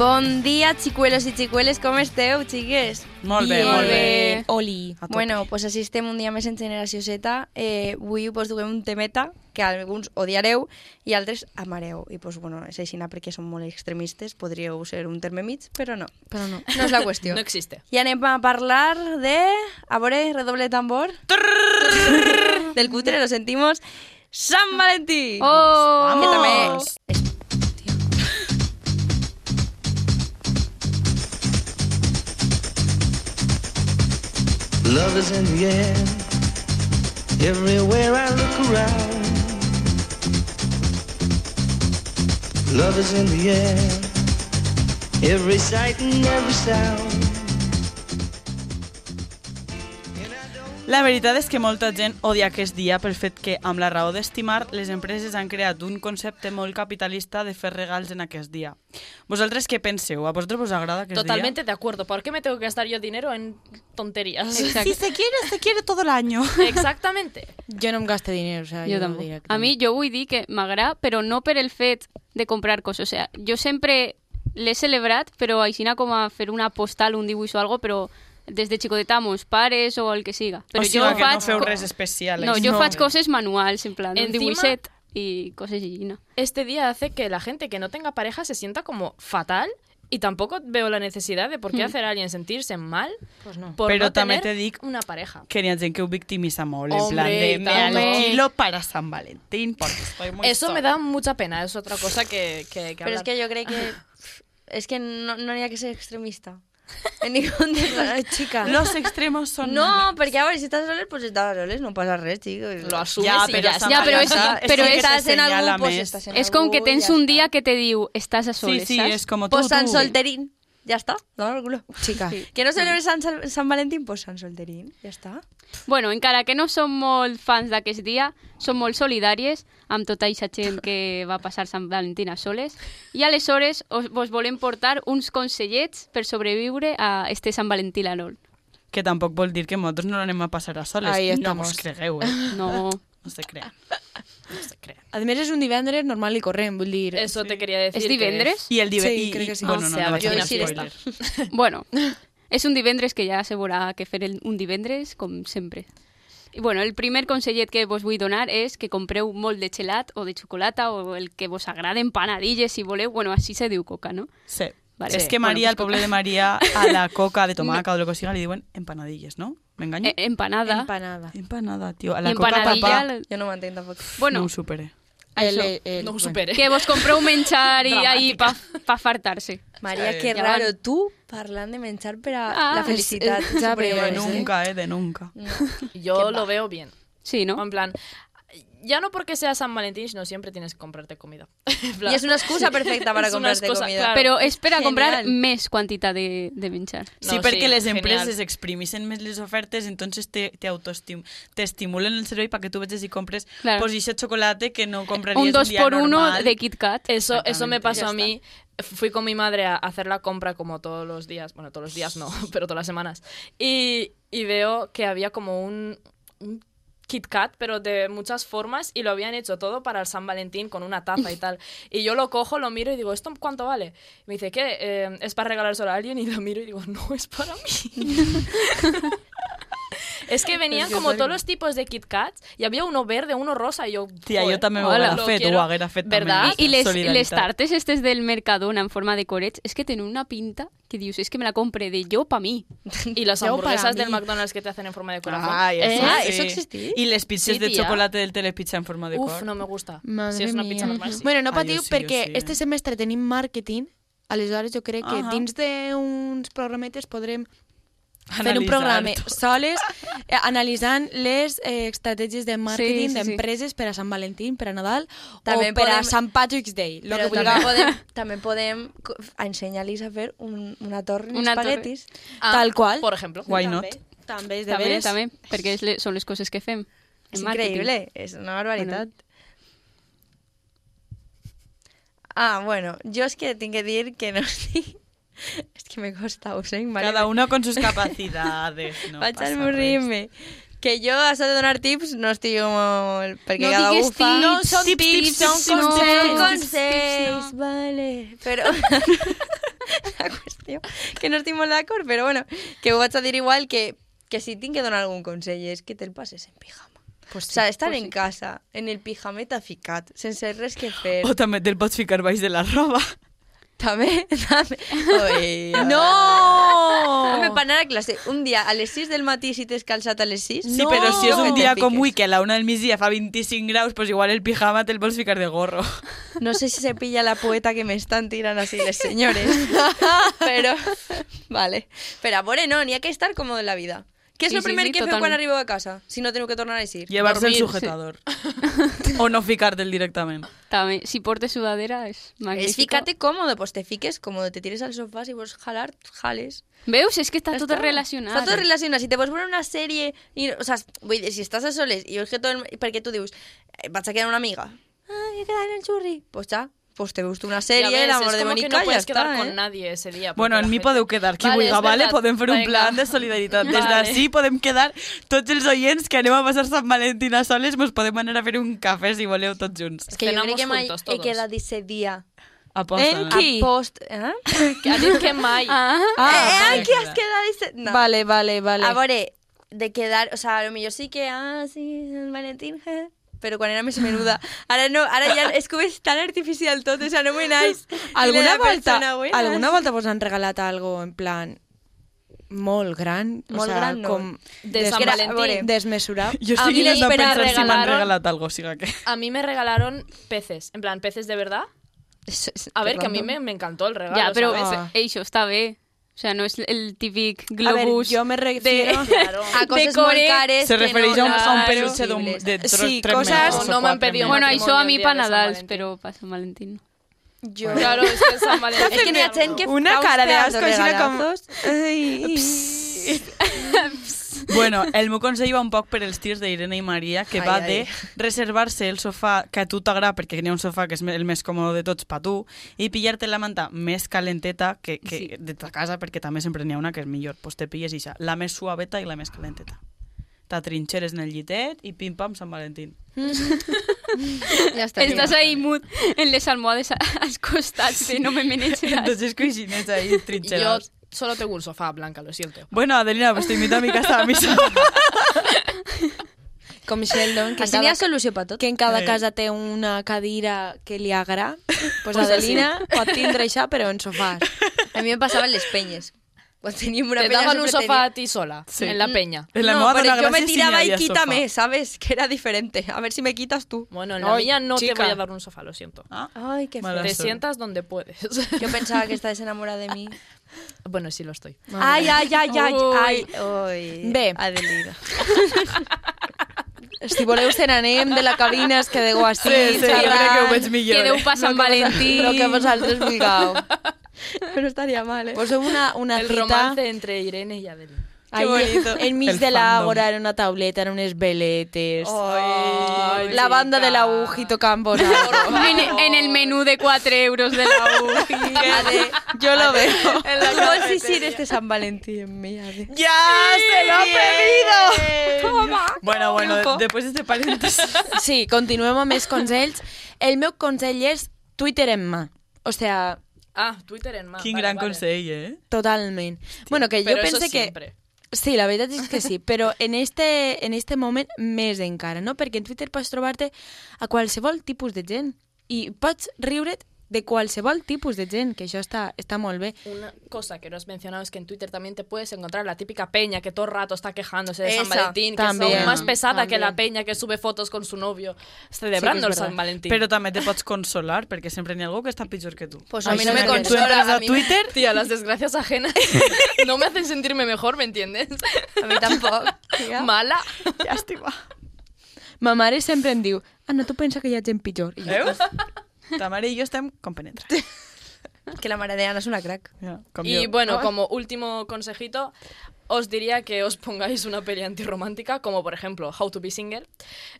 Bon dia, xicuelos i xicueles, com esteu, xiques? Molt bé, Bien. molt bé. Oli. Bueno, pues així estem un dia més en Generació Z. Eh, avui us duguem un temeta que alguns odiareu i altres amareu. I pues, bueno, és així perquè som molt extremistes, podríeu ser un terme mig, però no. Però no. No és la qüestió. No existe. I anem a parlar de... A veure, redoble de tambor. Del cutre, lo sentimos. San Valentí! Oh! Que també... És... Love is in the air. Everywhere I look around. Love is in the air. Every sight and every sound. La veritat és que molta gent odia aquest dia pel fet que, amb la raó d'estimar, les empreses han creat un concepte molt capitalista de fer regals en aquest dia. Vosaltres què penseu? A vosaltres us agrada aquest Totalmente de acuerdo. ¿Por qué me tengo que gastar yo dinero en tonterías? Si se quiere, se quiere todo el año. Exactamente. Jo no em gasto dinero, o sea, Jo jo tampoc. que A mi jo vull dir que m'agrada, però no per el fet de comprar coses. O sea, jo sempre l'he celebrat, però aixina com a fer una postal, un dibuix o algo, però des de xicoteta mos pares o el que siga. Però o sigui jo que faig... no feu res especial. No, això. jo faig coses manuals, en plan, un Encima- dibuixet i coses així, no. Este día hace que la gente que no tenga pareja se sienta como fatal y tampoco veo la necesidad de por qué hacer a alguien sentirse mal Pues no. por Però no també tener te dic una pareja. que hi ha gent que ho victimitza molt, en plan de me también. alquilo para San Valentín porque estoy muy Eso me sola". da mucha pena, es otra cosa que, que, que Però és hablar. que jo crec que... És que no no n'hi ha que ser extremista. En ningún de Ay, chica. Los extremos son... No, perquè a veure, si estàs soles, pues estàs soles, no passa res, xico. Lo asumes y ya San Ja, está. però és- Valentín però sí que és- te estàs en senyala algú, pues més. estàs en És com algú que tens un dia que te diu estàs a Sí, soles, sí, saps? és com tu, Pues tu. Solterín. Ya está, dame el culo. Chica. Que no celebres San, San Valentín, pues San Solterín. Ja està. Bueno, encara que no som molt fans d'aquest dia, som molt solidàries amb tota aquesta gent que va passar Sant Valentín a soles i aleshores us, vos volem portar uns consellets per sobreviure a este Sant Valentí l'anol. Que tampoc vol dir que nosaltres no l'anem a passar a soles. Ahí no estamos. us cregueu, eh? No, No se crea. No se crea. A més, és un divendres normal i corrent, vull dir... Eso te quería decir. és que- divendres? I el dive... Sí, i, crec que i- sí. Bueno, O no, sea, no vaig jo fer així spoiler. Bueno, és un divendres que ja se veurà que fer el, un divendres, com sempre. I bueno, el primer consellet que vos vull donar és que compreu molt de gelat o de xocolata o el que vos agrade, empanadilles, si voleu. Bueno, així se diu coca, no? Sí. Vale. Sí. que Bueno, Maria, pues al poble de Maria, a la coca de tomaca o de lo que siga, li diuen empanadilles, no? M'enganyo? Eh, empanada. Empanada. Empanada, tio. A la coca, el- Jo no ho entenc tampoc. Bueno, no ho supere. El, el, No ho bueno. supere. Que vos compreu menjar i ahí pa, pa fartar-se. Que Ja raro. Tu parlant de menjar per a Ah, la felicitat. ja, suprema, però De sé. nunca, eh? De nunca. Yo lo veo bien. Sí, no? En plan, ya no porque sea San Valentín, sino siempre tienes que comprarte comida. I és una excusa perfecta per a Es una comprarte excusa, comida. claro. Però és per a comprar Genial. més quantitat de, de menjar. Sí, No, perquè sí, les genial. empreses exprimisen més les ofertes, entonces te, te autoestim t'estimulen el cervell perquè tu vegis i compres Claro. pues ese chocolate que no compraries Un 2 día por 1 normal. de Kit Kat. Eso, eso me pasó a mí. Fui con mi madre a hacer la compra como todos los días. Bueno, todos los días no, pero todas las semanas. Y, y veo que había como un, un Kit Kat, pero de muchas formas, y lo habían hecho todo para el San Valentín con una taza y tal. Y yo lo cojo, lo miro y digo, ¿esto cuánto vale? Y me dice, ¿qué? Eh, ¿Es para regalárselo a alguien? Y lo miro y digo, no, es para mí. es que venían como soy- todos los tipos de Kit Kats y había uno verde, uno rosa y yo... Joder, jo també ho Hola. haguera lo fet, quiero. haguera fet ¿Verdad? I les, les tartes estes del Mercadona en forma de corets és que tenen una pinta que dius, és que me la compre de jo pa mi. Y las Yo para hamburguesas del mí. McDonald's que te hacen en forma de corazón. Eh, eso, Ah, sí. ¿eso existía? I les pizzas Sí, de chocolate del telepizza en forma de Uf, cor. no me gusta. Madre si es una mía. pizza normal, sí. Bueno, no Ah, patiu jo sí, perquè sí. este semestre tenim màrqueting, aleshores jo crec que Ahà. dins d'uns programetes podrem fer un Analitzar programa tot. soles eh, analitzant les eh, estratègies de màrqueting sí, sí. d'empreses per a Sant Valentín, per a Nadal També o per a podem- Sant Patrick's Day. Lo que també podem, també podem ensenyar-los a fer un, una torre en Una torre. espaguetis. Ah, Tal qual. Por ejemplo. Why not? També és de També, veres. també, perquè és le, són les coses que fem. És increïble, és una barbaritat. Ah, bueno, jo és que tinc que dir que no estic... És que me costa, sé, vale? Cada uno con sus capacidades. No res. morrir-me. Que jo, això de donar tips, no estic molt... Perquè No cada digues un fa... tips. No són Tips, tips, tips, no. consells. Consells, vale. Però... que no estic molt d'acord, però bueno, que ho vaig a dir igual que, que si tinc que donar algun consell és que te'l passes en pijama. Pues o sea, estar en casa, en el pijameta ficat, sense res que fer. O també te'l pots ficar baix de la roba. També. Oi, ¡No! Home, per anar a classe, un dia a les 6 del matí si t'has calçat a les 6... Sí, però si és un dia com avui, que a la una del migdia fa 25 graus, pues igual el pijama te'l vols ficar de gorro. No sé si se pilla la poeta que me están tirando así les señores, pero vale. Pero a veure, no, n'hi ha que estar cómodo en la vida. Què és Sí, el sí, primer sí, que feu quan totalment. arribeu a casa? Si no teniu que tornar a eixir. Llevar-se el Dormir, sujetador. o no ficar-te'l directament. També, si portes sudadera és magnífico. Es fícate cómodo, pues te fiques cómodo, te tires al sofá, si vols jalar, jales. Veus? És que tot està. relacionat. Està tot relacionat. Si te vols veure una sèrie... I, o sea, vull dir, si estàs a soles i veus que tot... El, perquè tu dius, eh, vaig a quedar amb una amiga. Ah, he quedat en el xurri. Pues ja, pues te veus tu una Ya sèrie, ves, el amor es de Mónica, no ja puedes quedar està, con eh? nadie ese día. Bueno, en mi gente- podeu quedar qui Vale, vulga, és vale? Podem fer un plan de solidaritat. Des Vale. d'ací podem quedar tots els oients que anem a passar Sant Valentín a soles, mos podem anar a fer un cafè si voleu tots junts. És que jo crec Cenamos que mai juntos he quedat ese dia Aposta. En no? qui? a post... Eh? Que ha dit que mai. Ah, Ah, eh, ¿qué has quedado ese...? No. Vale, vale, vale. A veure, de quedar... O sea, a lo millor sí que... Ah, sí, el Valentín, je. Però quan era més menuda. Ara no, ara ja és com és tan artificial tot, o sea, no alguna volta, alguna volta vos han regalat algo en plan molt gran, o Molt sea, gran, no. com De des- San Era- Valentín. desmesurat. Estic mi intentant me pensar si m'han regalaron- regalat algo, o sigui que... A mí me regalaron peces, en plan, peces de verdad. Eso es- A ver, que a mí me, me encantó el regalo. ja, però ¿sabes? Ah. això està bé. O sea, no és el típic A ver, globus yo me refiero... Claro. A coses core molt cares Se que refereix no, a un, a un no peluche són d'un- possibles. de tres, Sí, tres cosas- metres o No m'han quatre pedido metres. Bueno, matrimonio això a el mi dia pa de San Nadals, Valentín. però pa Sant Valentín no. Jo... Claro, es que San Valentín. És que n'hi ha gent que Una fa uns cara de pedazos asco, així com... regalazos. Ai. Bueno, el meu consell va un poc per els tirs d'Irene i Maria, que Ai, va ai. de reservar-se el sofà que a tu t'agrada, perquè n'hi ha un sofà que és el més còmode de tots per tu, i pillar-te la manta més calenteta que, que Sí. de ta casa, perquè també sempre n'hi ha una que és millor. Pues te pilles ixa, la més suaveta i la més calenteta. T'atrinxeres en el llitet i pim-pam Sant Valentín. Ja està. Estàs ahí mut en les almohades a- als costats de no me menejaràs. Entonces coixinets ahí Yo trinxerados. Solo tengo un sofá, Blanca, lo siento. Bueno, Adelina, pues te invito a mi casa a mi sofà. Com Sheldon, que en, Així n'hi ha cada, solució per tot. que en cada Eh. casa té una cadira que li agrada. Pues Pues Adelina pot tindre això, però en sofàs. A mi me passava en les penyes. Quan teníem una Te daban un sofá a ti sola, Sí. en la peña. En la no, meva pero dona yo me tiraba y quítame, sofà. ¿sabes? Que era diferente. A ver si me quitas tú. Bueno, en la Ay, mía no te chica. voy a dar un sofá, lo siento. Ah, Ay, qué Mala feo. Te suerte. sientas donde puedes. Yo pensaba que estabas enamorada de mí. Bueno, sí lo estoy. Ay, ay, ay, ay, ay. Ay, Bé. Adelina. Si voleu se n'anem de la cabina, es quedeu així, Sí, sí, jo crec que ho veig millor. Quedeu eh? pa Sant Valentí. Lo que vosaltres vulgueu. Pero estaría mal, ¿eh? Poseu una, una El cita romance entre Irene y Adeline. Ahí, bonito. enmig El de fandom. l'àgora, en una tauleta, en unes veletes. Ay, la banda de la UJI. En, en el menú de 4 euros de la UJI. Ade, Yo lo veo. ¿Tú vols eixir este San Valentín en mi? ¡Ya se lo ha pedido! Toma. Bueno, bueno, de- después de este paréntesis. Sí, continuem amb més consells. El meu consell és Twitter en mà. O sea, Ah, Twitter en más. Quin vale, gran vale. consell, eh? totalment. Bueno, que jo pense que... Sí, la veritat és que sí, però en este, en este moment més encara, no? Perquè en Twitter pots trobar-te a qualsevol tipus de gent i pots riure't de qualsevol tipus de gent, que això està, està molt bé. Una cosa que no has mencionado es que en Twitter también te puedes encontrar la típica peña que todo el rato está quejándose de San Esa, Valentín, que es también, aún más pesada que la también. peña que sube fotos con su novio celebrando Sí el San. Valentín. Però també te pots consolar, perquè sempre n'hi ha algú que està pitjor que tu. Pues a mí Això no me tu consola. entres A a Twitter... Tía, las desgracias ajenas no me hacen sentirme mejor, ¿me entiendes? a mí tampoco. tía. Mala. Llàstima. Ma mare sempre em diu, ah, no, tu pensa que hi ha gent pitjor. I jo, Veus? Ta mare i jo estem compenetrats. Que la mare de Ana es una crack. Ja, com Y jo. bueno, como último consejito, os diría que os pongáis una peli antirromántica, como por ejemplo How to be Single,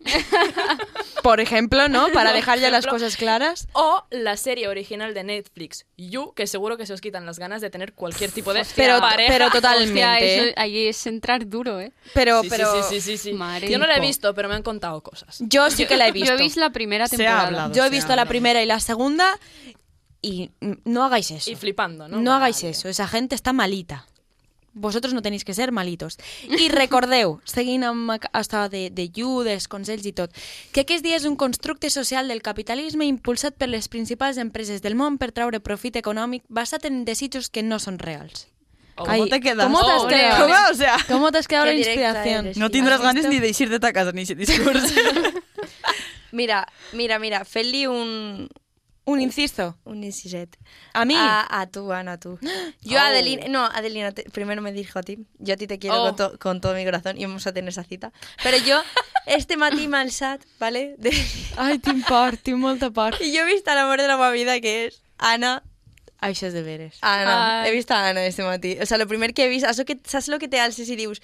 Por ejemplo, ¿no? Para dejar ya las cosas claras. o la serie original de Netflix, You, que seguro que se os quitan las ganas de tener cualquier tipo de Pero, pareja. pero Hostia, totalmente. eso, ahí es entrar duro, ¿eh? Pero, Sí, pero sí, sí, sí, sí. Madre Yo no la he visto, pero me han contado cosas. yo sí que la he visto. Yo he visto la primera temporada. hablado. Yo he visto la primera y la segunda y no hagáis eso. Y flipando, ¿no? No hagáis eso, esa gente está malita. Vosotros no tenéis que ser malitos. I recordeu, seguint amb hasta de, de You, dels consells i tot, que aquest dia és un constructe social del capitalisme impulsat per les principals empreses del món per traure profit econòmic basat en desitjos que no són reals. ¿Cómo te quedas? ¿Cómo te has Oh, quedado? ¿Cómo? O sea, ¿Cómo te has quedado la inspiración? eres. no tendrás ¿Has ganes visto? ni de ir de ta casa ni ese discurso. Mira, mira, mira, fent-li un, Un inciso. un inciset. A mí. A, a tú, Ana, tú. Yo, Oh. Adelina, no, Adelina, te- primero me dirijo a ti. Yo a ti te quiero Oh. con, to- con todo mi corazón y vamos a tener esa cita. Pero yo, este matí m'ha alçat, ¿vale? De- Ai, tinc por, tinc molta por. y yo he visto el amor de la meva vida, que es Ana. Això és de veres. Ana, Ay. he visto a Ana este matí. O sea, lo primer que he visto, eso que, ¿sabes lo que te alces y dius?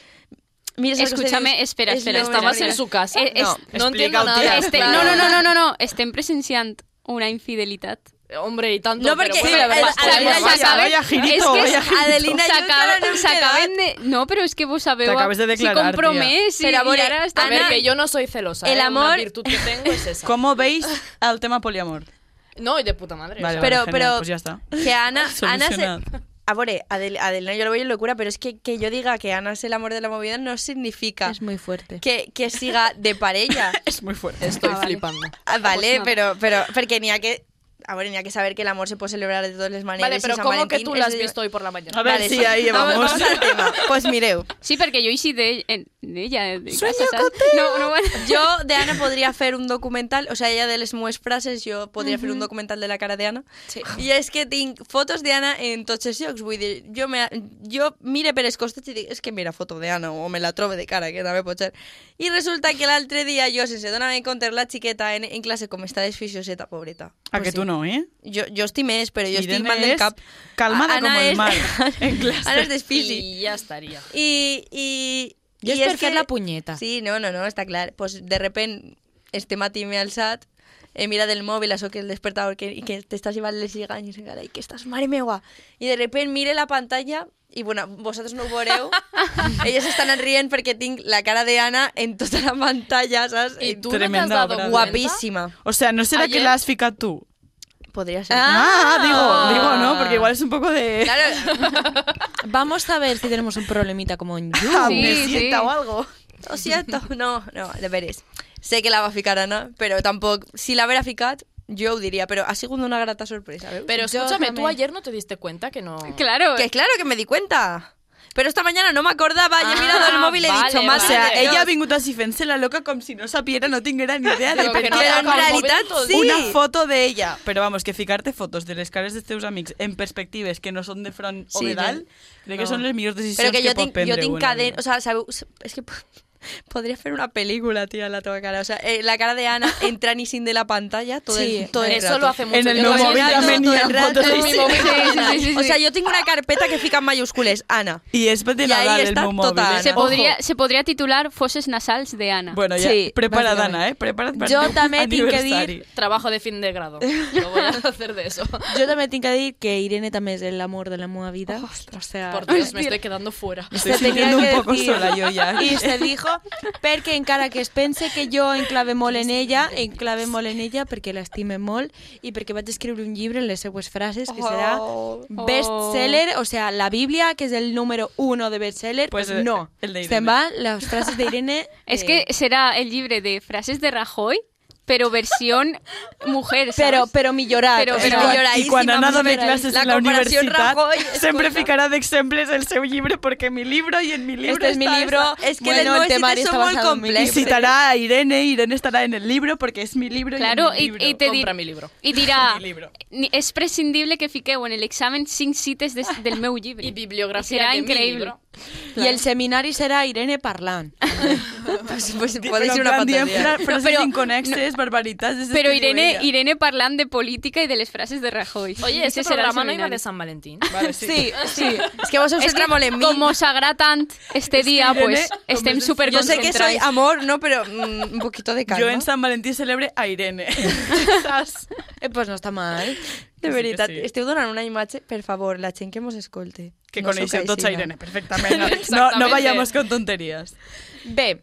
Mira, ¿sabes lo que se Escúchame, dius? espera, Es espera, estabas en su casa. Eh, es- no, no entiendo explica-ho, nada. tia. Este, Claro. no, no, no, no, no, no, estem presenciant una infidelitat. Hombre, y tanto. No, pero porque bueno, el- la verdad, Adelina vaya, sabe- vaya girito, és que vaya girito. Adelina s'acaben no de... Però és que vos sabeu... T'acabes de declarar, si Però a ver, Ana- que yo no soy celosa. El ¿eh? amor- Una virtud que tengo es esa. ¿Cómo veis al tema poliamor? No, y de puta madre. Vale, o sea, Pero, genial, pero pues ya está. que Ana, Ana se... Solucionado. A ver, Adel- Adelina yo lo veo en locura, pero es que, que yo diga que Ana es el amor de la movida no significa És muy fuerte. que, que siga de parella. Es muy fuerte. Estoy Ah, vale. flipando. Ah, vale, Pues no. pero, pero porque ni a que... A ver, ni a que saber que el amor se puede celebrar de todas las maneras. Vale, pero San ¿cómo que tú es la has de- visto hoy por la mañana? A ver, Vale, sí, ahí vamos, al tema. Pues mireu, Sí, perquè jo així de, en, d'ella, de Sueño casa? No, no, bueno. yo de Ana podría hacer un documental, o sea, ella de las mues frases, yo podría hacer un documental de la cara de Ana. Sí. Y es que tinc fotos de Ana en tots els llocs, vull dir, jo, me, jo mire per els costats i dic, és que mira foto de Ana, o me la trobe de cara, que també pot ser. I resulta que l'altre dia jo, sense donar-me compte, la xiqueta en, en classe com està desficioseta, pobreta. A Pues que sí. tú no, ¿eh? Jo, jo estic més, però jo estic Irene mal del cap. calmada Ana como el és- mar, en clase. Ana és desfici. Y ya estaría. I, i, és i per fer la punyeta. Sí, no, no, no, està clar. Pues de repente, este matí m'he alçat, he mirat el mòbil, això que el despertador, que, i que t'estàs llevant les lliganyes, encara, i que estàs, mare meua. I de repente mire la pantalla, i bueno, vosaltres no ho veureu, elles estan rient perquè tinc la cara de Ana en tota la pantalla, saps? ¿Y I tú no te has Tremenda dado? Guapíssima. O sea, ¿no será que Ayer- la has ficado tú? Podria ser. Ah, digo, digo, no, porque igual es un poco de Claro, Vamos a ver si tenemos un problemita como en You. Sí, amnesieta sí. o algo. Lo siento. No, no, de veres. Sé que la va a ficar Ana, però tampoc... Si la vera ficat, jo ho diria, però ha sigut una grata sorpresa, veus? Pero Yo escúchame, tú ayer no te diste cuenta que no. Claro, Que claro que me di cuenta. Pero esta mañana no me acordaba, yo he mirado el Ah, móvil y he vale, dicho, O más vale. sea, Dios. ella ha vingut así fent-se la loca com si no sapiera, no tinguera ni idea de Pero per que què no Pero era en realidad sí. una foto de ella. Pero vamos, que ficarte fotos de les cares dels teus amics en perspectives que no són de front o Sí, de dalt, crec que no. són les millors decisions Pero que yo pot tinc, prendre. O sea, sabeu, es que podría hacer una película, tía, la teva cara. O sea, eh, la cara de Ana entrant y sin de la pantalla todo Sí, el, todo el Eso rato. lo hace mucho. En el Yo móvil el móvil. Sí, sí, sí, sí. O sea, yo tengo una carpeta que fica en mayúscules, Ana. I és de Nadal ahí el està meu mòbil. tota eh? se Ojo. podria, se podria titular Fosses nasals de Ana. Bueno, prepara't, bàsicament. Anna, eh? Prepara't per Jo teu també tinc que aniversari. Trabajo de fin de grado. Lo voy a hacer de eso. Jo també tinc que dir que Irene també és l'amor de la meva vida. o sea, Por Dios, me estoy quedando fuera. Estoy se tenía sintiendo un que poco decir. sola jo ja. I se dijo perquè encara que es pense que jo enclave molt en ella, enclave molt en ella perquè l'estime molt i perquè vaig escriure un llibre en les seues frases que serà Oh. bestseller, o sea, la Bíblia, que és el número uno de bestseller, Pues, pues, eh, no. el de Irene. Se'n va les frases d'Irene. És eh, que serà el llibre de frases de Rajoy, però versió mujer, ¿sabes? Però, però millorat. Però- o I sea, quan, milloradíssima, I quan Anna dona milloradíssima. classes La en la universitat, Rajoy, sempre ficarà d'exemples el seu llibre perquè mi libro i en mi libro Este es mi libro. esta. Es que bueno, el el son está muy mi Y citará a Irene, Irene estará en el libro porque es mi libro Claro, y, i, en mi libro. i te Compra mi libro. i Mi libro. "Ni- és prescindible que fiqueu en l'examen cinc cites des, del meu llibre. Y bibliografía Serà de mi libro. I el seminari serà Irene parlant. Pues, pues però ir una pantalla. fra- frases Però- inconexes, barbaritats... és Però Irene. Irene parlant de política i de les frases de Rajoy. Oye, Ese programa no iba de San Valentín. Vale, sí. Sí, sí. Es que vos os És que, centra molt en mi. com agrada tant este dia, Irene, pues, estem és de- super Yo sé que soy amor, no, pero mm, un poquito de calma. Jo en Sant Valentí celebre a Irene. Saps? Eh, pues no està mal. De sí veritat, sí. esteu donant una imatge, per favor, la gent que mos escolte. Que no coneixeu sóc tots a. Irene perfectament. No, no, no Exactamente. vayamos con tonterías. Bé,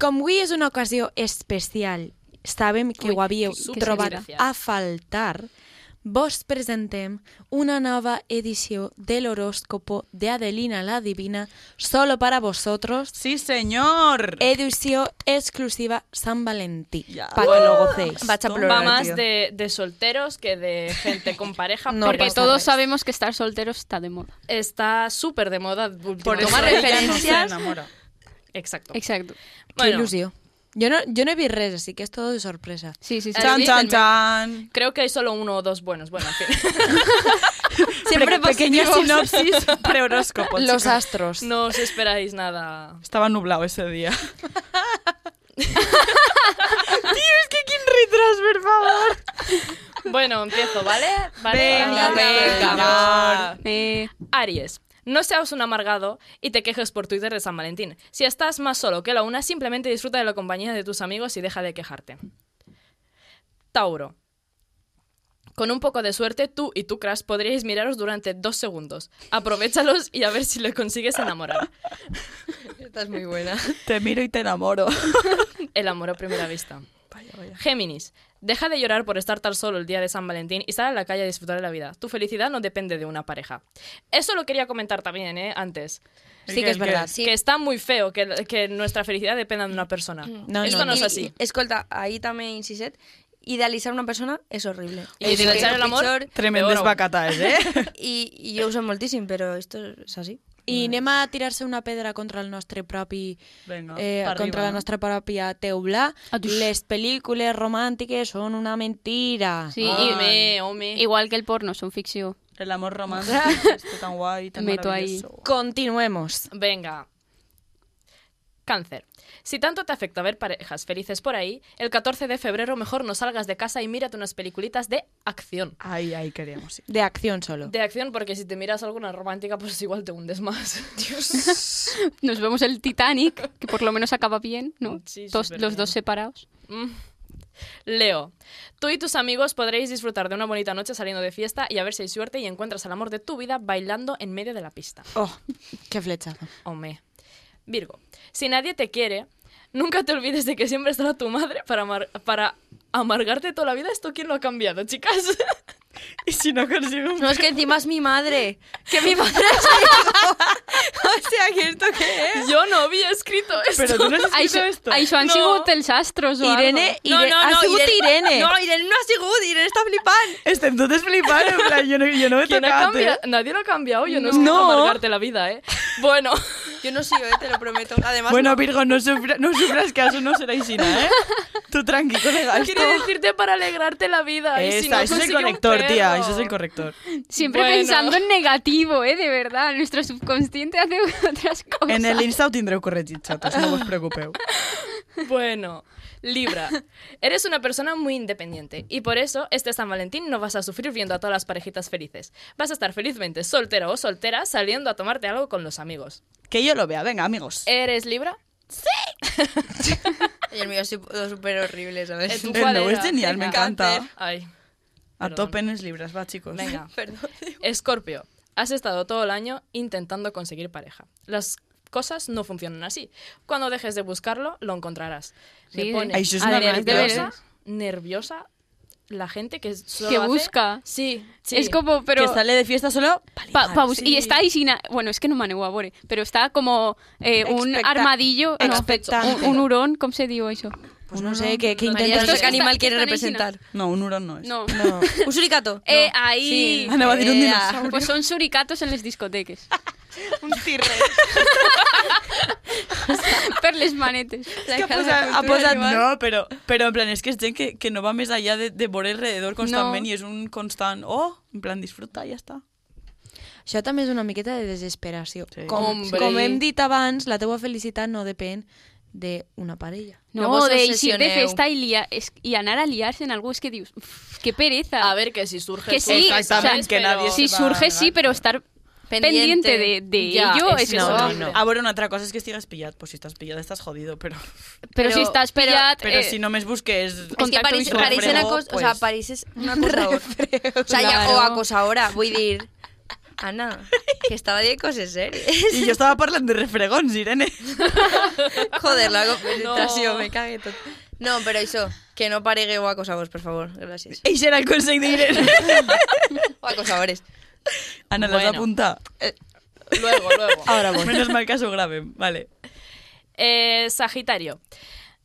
com avui és una ocasió especial, sabem que Ui, ho havíeu que- trobat a faltar, vos presentem una nova edició de l'horóscopo de Adelina la Divina, solo para vosotros, Sí, señor. edició exclusiva San Valentí, Ya. para que lo gocéis. Vaig a Va plorar, más de, de solteros que de gente con pareja. No porque todos res. sabemos que estar soltero está de moda. está súper de moda Por Toma ella no se referencias. enamora. Exacto. Exacto. Bueno, il·lusió. Jo no, jo no he vist res, així que és tot de sorpresa. Sí, sí, sí. Chan, chan, chan. creo que hay solo uno o dos buenos. Bueno, en fin. Siempre Pe- pequeña positivos. sinopsis prehoróscopo. Los chicos. astros. no os esperáis nada. Estaba nublado ese día. Tío, es que quin retras, por favor. Bueno, empiezo, ¿vale? ¿Vale? Venga, venga. Eh, Aries. No seas un amargado y te quejes por Twitter de San Valentín. Si estás más solo que la una, simplemente disfruta de la compañía de tus amigos y deja de quejarte. Tauro. Con un poco de suerte, tú y tu crush podríais miraros durante dos segundos. Aprovechalos y a ver si le consigues enamorar. Esta es muy buena. Te miro y te enamoro. El amor a primera vista. Géminis. Deja de llorar por estar tan solo el día de San Valentín y sal a la calle a disfrutar de la vida. Tu felicidad no depende de una pareja. Eso lo quería comentar también, ¿eh? Antes. Sí que és verdad. Sí. Que está muy feo que, que nuestra felicidad dependa de una persona. No, Esto no, no, no. es así. i- Escolta, ahí també insistet, idealitzar una persona és horrible. I idealitzar el amor? pitjor, Tremendes Oro. bacataes, eh? I, I jo ho sé moltíssim, però esto és així. I anem a tirar-se una pedra contra el nostre propi... Eh, contra arriba, la no? nostra pròpia teula. Adux. Les pel·lícules romàntiques són una mentira. sí, i, home. igual que el porno, son ficció. El amor romántico, este tan guay, tan Meto ahí. Continuemos. Venga. Cáncer. Si tanto te afecta ver parejas felices por ahí, el 14 de febrero mejor no salgas de casa y mírate unas peliculitas de acción. Ahí, ahí queríamos ir. De acción solo. De acción, porque si te miras alguna romántica, pues igual te hundes más. Nos vemos el Titanic, que por lo menos acaba bien, ¿no? Sí, los bien. dos separados. Mm. Leo, tú y tus amigos podréis disfrutar de una bonita noche saliendo de fiesta y a ver si hay suerte y encuentras al amor de tu vida bailando en medio de la pista. Oh, qué flechazo. Hombre. Virgo, si nadie te quiere, nunca te olvides de que siempre estará tu madre para, amar- para amargarte toda la vida. ¿Esto quién lo ha cambiado, chicas? Y si no consigo un... No, es que encima es mi madre. Que mi madre es O sea, ¿que esto qué es? Yo no había escrito esto. Pero tú no has escrito esto. això han No. sigut els astros o Irene, algo. Irene, ha sigut Irene. No, Irene no ha sigut, Irene està flipant. Estem totes flipant, en plan, jo no, jo no he ¿Quién ha tocat, cambiado? eh? Nadie lo ha cambiado. Yo no he No. escrito amargarte la vida, ¿eh? Bueno, Yo no sigo, eh, te lo prometo. Además, Bueno, no. Virgo, no, sufra, no sufras que eso no será Isina, ¿eh? Tú tranqui, colega, esto... quiere decirte para alegrarte la vida. y si Esa, no, ese es el corrector, tía, ese es el corrector. Siempre Bueno. pensando en negativo, ¿eh? De verdad. Nuestro subconsciente hace otras cosas. En el Insta tindreu corregit, xatos, no vos preocupeu. Bueno, Libra, eres una persona muy independiente y por eso este San Valentín no vas a sufrir viendo a todas las parejitas felices. Vas a estar felizmente soltero o soltera saliendo a tomarte algo con los amigos. Que yo lo vea, venga, amigos. ¿Eres Libra? Y el mío es súper horrible, ¿sabes? Eh, es genial, me encanta. Ay, A tope en les libres, va, chicos. venga. Perdón. Escorpio, has estado todo el año intentando conseguir pareja. Las cosas no funcionan así. Cuando dejes de buscarlo, lo encontrarás. Me Sí, pone Ay, eso es una nerviosa, nerviosa la gente que solo Que hace- busca. Sí, sí. Es como, pero... Que sale de fiesta solo pa Pa- sí. Y está ahí sin... Bueno, es que no m'aneu a veure, pero está como eh, un Expecta- armadillo... no, un, un hurón, com se diu això? Pues no sé, ¿qué, qué María, intentas no sé qué animal quiere representar. No, un hurón no es. No. No. ¿Un suricato? Eh, No. ahí... Sí. Anava a dir un Eh, dinosaurio. Pues son suricatos en les discoteques. Un tirre. per les manetes. La que ha posat, ha posat no, però, però en plan, és que és gent que, que no va més allà de, de veure alrededor constantment No. i és un constant, oh, en plan, disfruta, ja està. Això també és una miqueta de desesperació. Sí. Com, Hombre. com hem dit abans, la teua felicitat no depèn d'una parella. No No, de ir de festa y, lia- es- y anar a liarse en algo es que dius, "Uf, qué pereza. A ver, que si surge... Que sí, Exactamente, ¿sabes? que Pero- nadie si va a surge sí, pero pero- estar Pendiente. pendiente, de, de Ya, ello es es eso. no, no. A veure, una altra cosa és que estigues pillat. Pues si estàs pillat estàs jodido, però... Pero, Pero- si estás pero- pillat... Però eh, si només busques... Es que París. París, Refrego, acos- o sea, pues- París es un acosador. o sea, ya, Claro. o acosadora, vull dir... Ana, que estava dient coses serias. I jo estava parlant de refregons, Irene. Joder, la concentració, No. me cague tot. No, però això, Que no paregueu acosadors, per favor. Gràcies. Eixe era el consell d'Irene. O acosadores. Ana, l'has Bueno. d'apuntar. Luego, luego. Ahora voy. Menos mal que s'ho graven. Vale. Eh, Sagitario.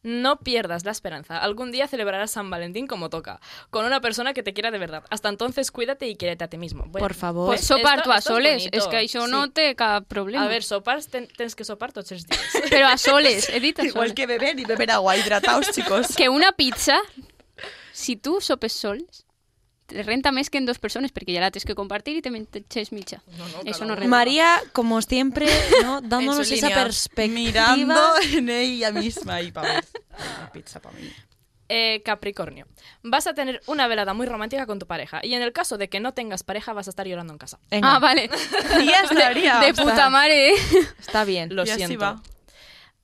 No pierdas la esperanza. Algún día celebrarás San Valentín como toca, con una persona que te quiera de verdad. Hasta entonces, cuídate y quiérete a ti mismo. Bueno, Por favor. Pues esto- sopar tu a es soles. bonito. És que això Sí. no té cap problema. A ver, sopar, ten- tens que sopar tots els dies. Però a soles, he dit a Igual soles. que beber y beber agua. Hidrataos, chicos. Que una pizza, si tu sopes sols, te renta més que en dos persones, perquè ja la tens que compartir i te menges mitja. No, no, Eso no renta. María, como siempre, ¿no? dándonos esa línea. perspectiva. Mirando en ella misma y para ver. Una pizza para mí. Eh, Capricornio. Vas a tener una velada muy romántica con tu pareja y en el caso de que no tengas pareja vas a estar llorando en casa. Venga, Ah, vale. Ya estaría. De puta mare. está bien. Lo Y así siento. va.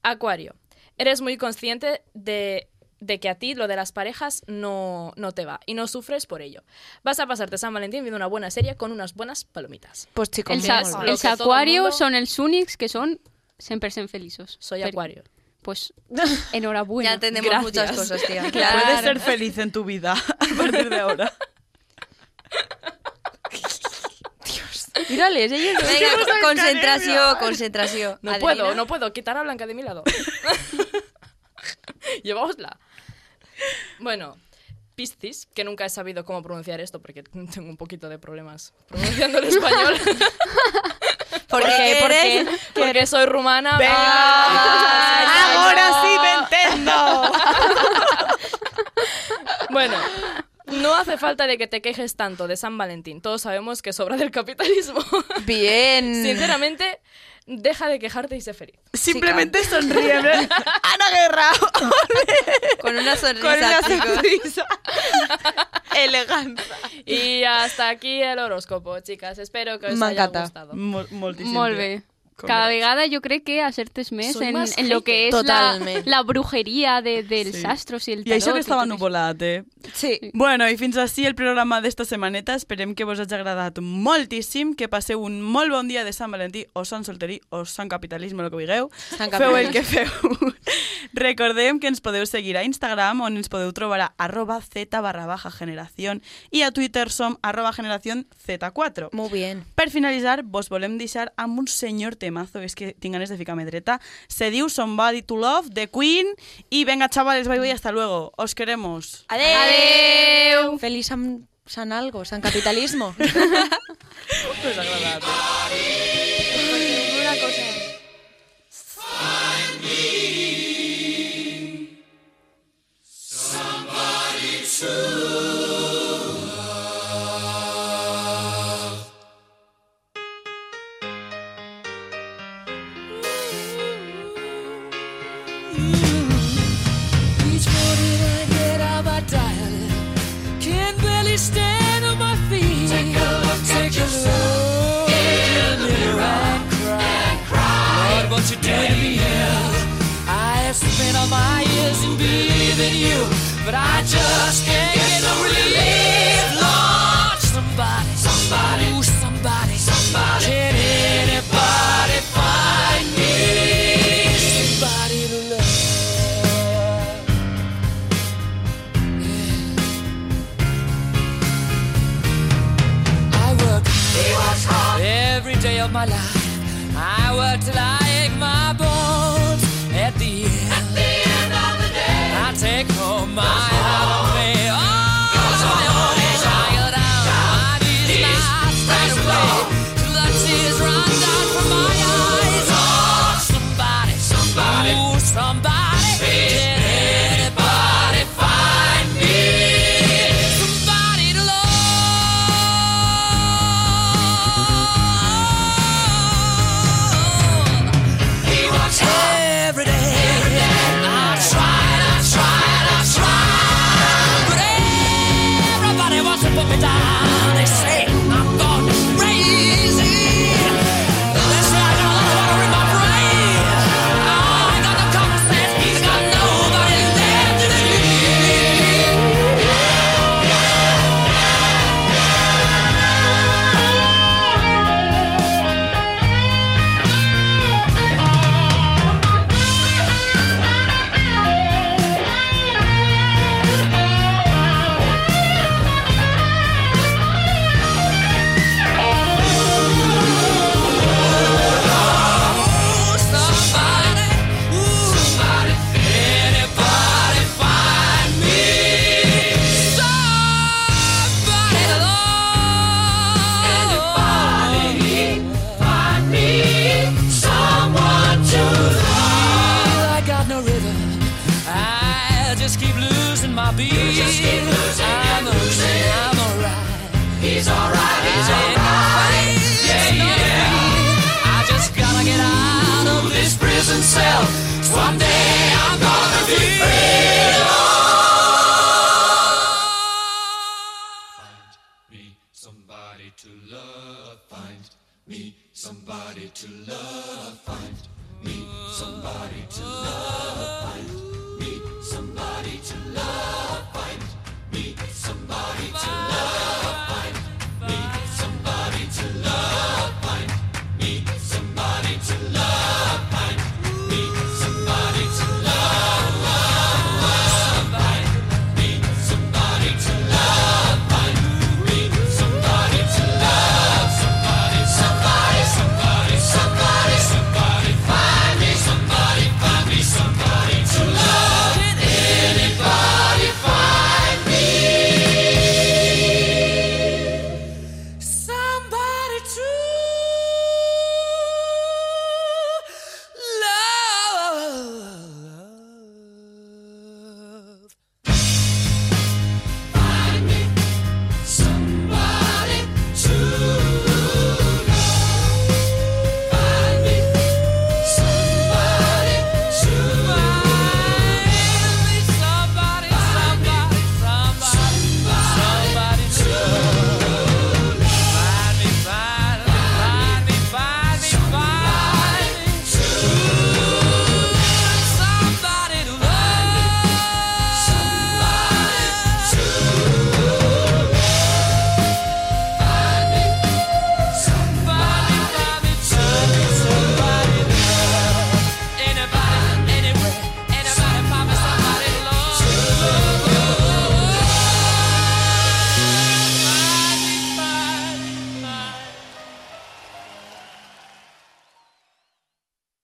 Acuario. Eres muy consciente de, de que a ti lo de las parejas no, no te va y no sufres por ello. Vas a pasarte San Valentín viendo una buena serie con unas buenas palomitas. Pues chicos, Els, Convé a- molt molt bé. bé. els Lo que todo el aquarios mundo- són els únics que són 100% feliços. Soy Per- Acuario. Pues, enhorabuena. Ya Gracias. muchas cosas, tía. Claro. Puedes ser feliz en tu vida a partir de ahora. Mírales, ellos Venga, concentració, concentració. No puedo, no puedo quitar a Blanca de mi lado. Lleváosla. Bueno, Piscis, que nunca he sabido cómo pronunciar esto porque tengo un poquito de problemas pronunciando el español. ¿Por qué? ¿Por qué? porque soy rumana. ¡Ah! ¡Ahora sí me entiendo! Bueno, no hace falta de que te quejes tanto de San Valentín. Todos sabemos que sobra del capitalismo. Bien. Sinceramente, deja de quejarte y sé feliz. Simplemente sonríe. ¿no? Ana Guerra. Con una sonrisa, Con una sonrisa. Elegancia. Y hasta aquí el horóscopo, chicas. Espero que os haya gustado. Mol. Molt. Cada vegada jo crec que acertes més Soy en, más en lo que és la, Totalment. la brujeria de, dels Sí. astros i el I tarot. això que estava tot això. nuvolat, eh? Sí. Bueno, i fins així el programa d'esta setmaneta. Esperem que vos hagi agradat moltíssim, que passeu un molt bon dia de Sant Valentí, o Sant Solterí, o Sant Capitalisme, el que vulgueu. Sant Feu el Capitalisme. que feu. Recordem que ens podeu seguir a Instagram, on ens podeu trobar a arroba z barra baja generación, i a Twitter som arroba generación z4. Muy bien. Per finalitzar, vos volem deixar amb un senyor temazo, és que tinc ganes de ficar-me dreta. Se diu Somebody to Love, de Queen, i venga, chavales, bye bye, hasta luego. Os queremos. Adeu. Adeu! Feliz San, San algo, San Capitalismo. Pues agradat. Una cosa. Each my ears and believe in you, but I just can't. Somebody, somebody to love.